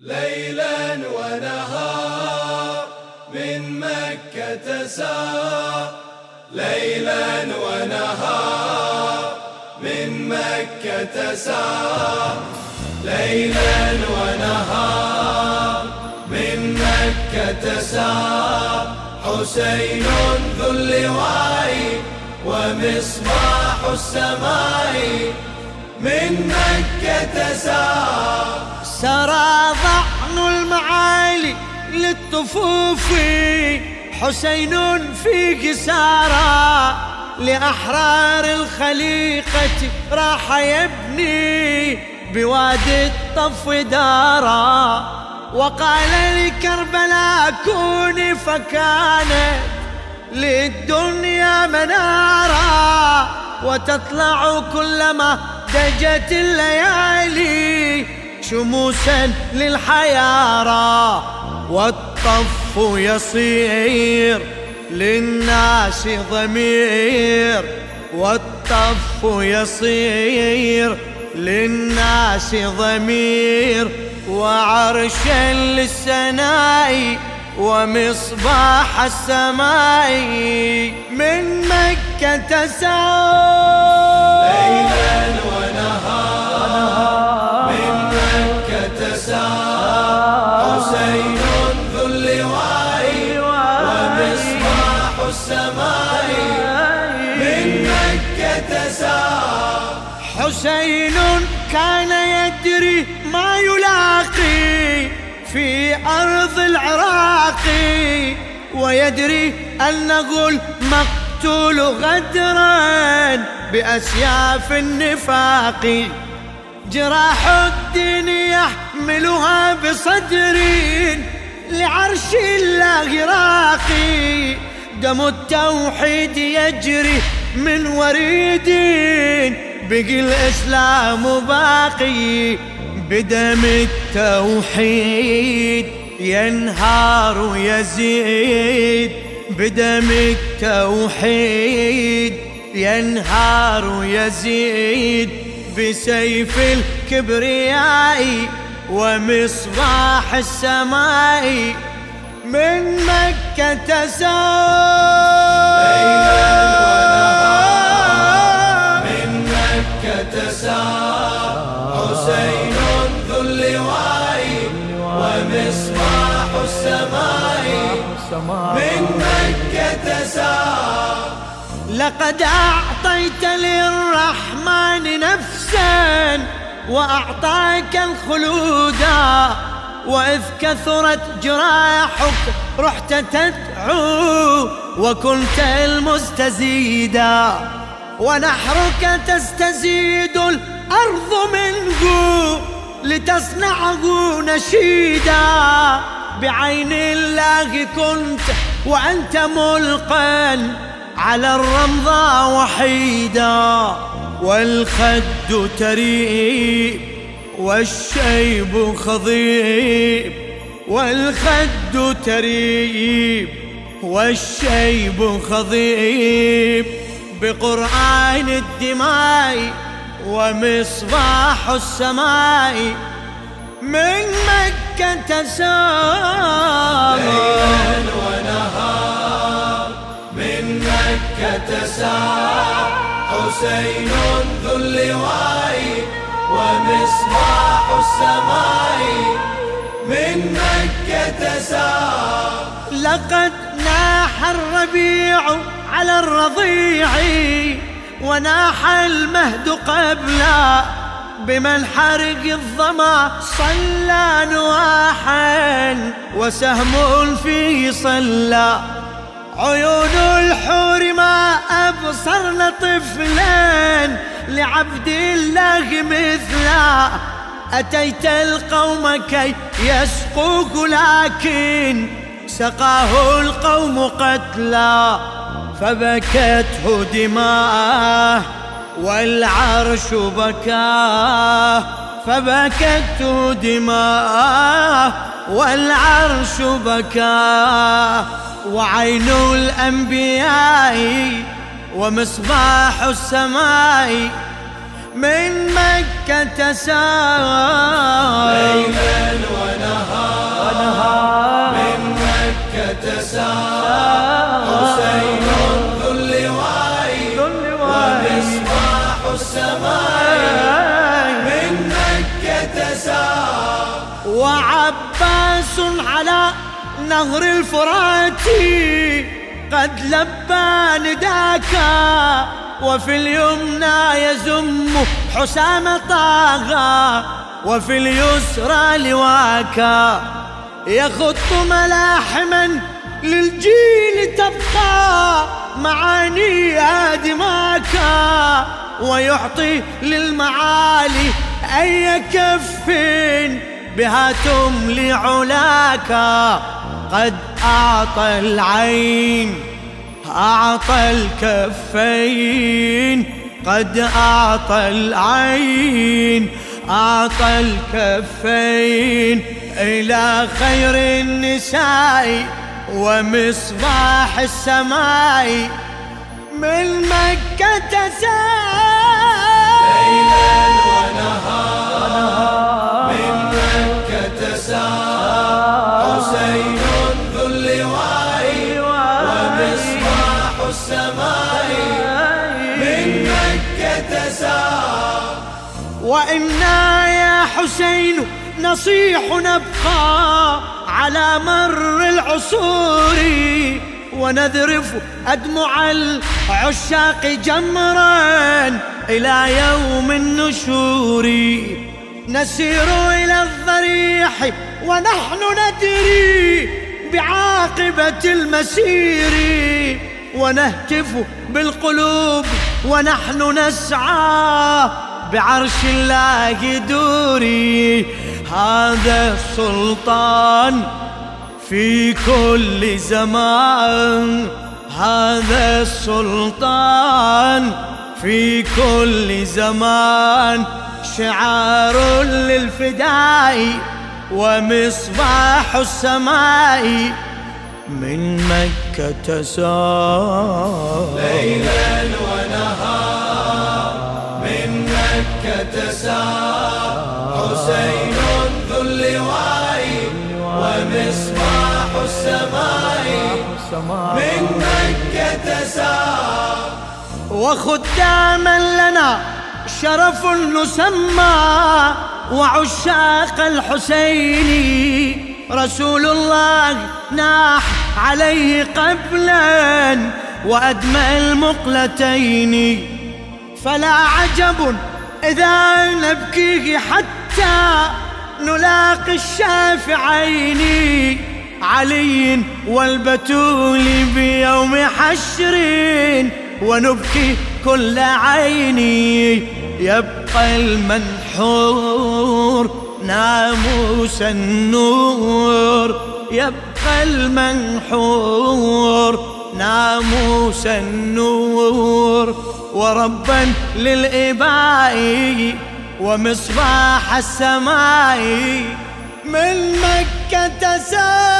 ليلا ونهار من مكة سار ليلا ونهار من مكة سار ليلا ونهار من مكة سار حسين ذو اللواء ومصباح السماء من مكة سار سرى ضعن المعالي للطفوف. حسين في قسارة لأحرار الخليقة راح يبني بوادي الطف دارا. وقال لكربلاء كوني فكانت للدنيا منارا. وتطلع كلما دجت الليالي شموسا للحيارى والطف يصير للناس ضمير والطف يصير للناس ضمير وعرشا للسناء ومصباح السماء من مكة سار حسين كان يدري ما يلاقي في أرض العراق ويدري أنه المقتول غدرا بأسياف النفاق. جراح الدين يحملها بصدر لعرش الله راقي. دم التوحيد يجري من وريد بقي الإسلام باقي بدم التوحيد. ينهار يزيد بدم التوحيد. ينهار يزيد بسيف الكبرياء ومصباح السماء. من مكة سار من مكة سار لقد أعطيت للرحمن نفسا وأعطاك الخلودا وإذ كثرت جراحك رحت تدعو وكنت المستزيدا ونحرك تستزيد الأرض منه لتصنعه نشيدا. بعين الله كنت وأنت ملقا على الرمضاء وحيدا والخد تريب والشيب خضيب والخد تريب والشيب خضيب بقرآن الدماء ومصباح السماء من مكة سار ليلا ونهار من مكة سار حسين ذو اللواء ومصباح السماء من مكة سار لقد ناح الربيع على الرضيع وناح المهد قبلا بمنحرق الظما صلى نواحا وسهم فيه صلى عيون الحور ما أبصرن طفلا لعبد الله مثلا. أتيت القوم كي يسقوك لكن سقاه القوم قتلا. فبكته دماءه والعرش بكاه فبكت دماءه والعرش بكاه وعين الأنبياء ومصباح السماء من مكة سار ليلا ونهار, ونهار. من مكة سار حسين السماء من مكة وعباس على نهر الفرات قد لبى نداك وفي اليمنى يزم حسام طاغى وفي اليسرى لواكا يخط ملاحما للجيل تبقى معاني دماكا ويعطي للمعالي أي كف بها تملي علاك قد أعطى العين أعطى الكفين. قد أعطى العين أعطى الكفين. إلى خير النساء ومصباح السماء. من مكة سار ليلا ونهار من مكة حسين ذو اللواء ومصباح السماء من مكة وإنا يا حسين نصيح نبقى على مر العصور. ونذرف أدمع العشاق جمرا إلى يوم النشور. نسير إلى الضريح ونحن ندري بعاقبة المسير. ونهتف بالقلوب ونحن نسعى بعرش الله دوري. هذا السلطان في كل زمان هذا السلطان. في كل زمان شعار للفداء ومصباح السماء من مكة سار ليلا ونهار من مكة سار حسين ذو اللواء ومصباح السماء من مكة سار وخداما لنا شرف نسمى وعشاق الحسين رسول الله ناح عليه قبلا وأدمى المقلتين. فلا عجب إذا نبكيه حتى نلاقي الشافعين. علي والبتول بيوم حشر ونبكي كل عيني يبقى المنحور ناموس النور. يبقى المنحور ناموس النور. وربا للإباء ومصباح السماء من مكة سار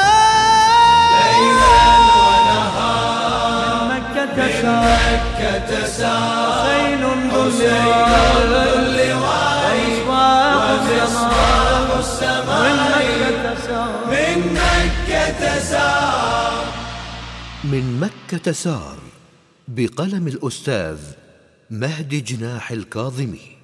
ليلا ونهار مكة من سار مكة سار ومصباح السماء مكة من مكة سار من مكة سار بقلم الأستاذ مهدي جناح الكاظمي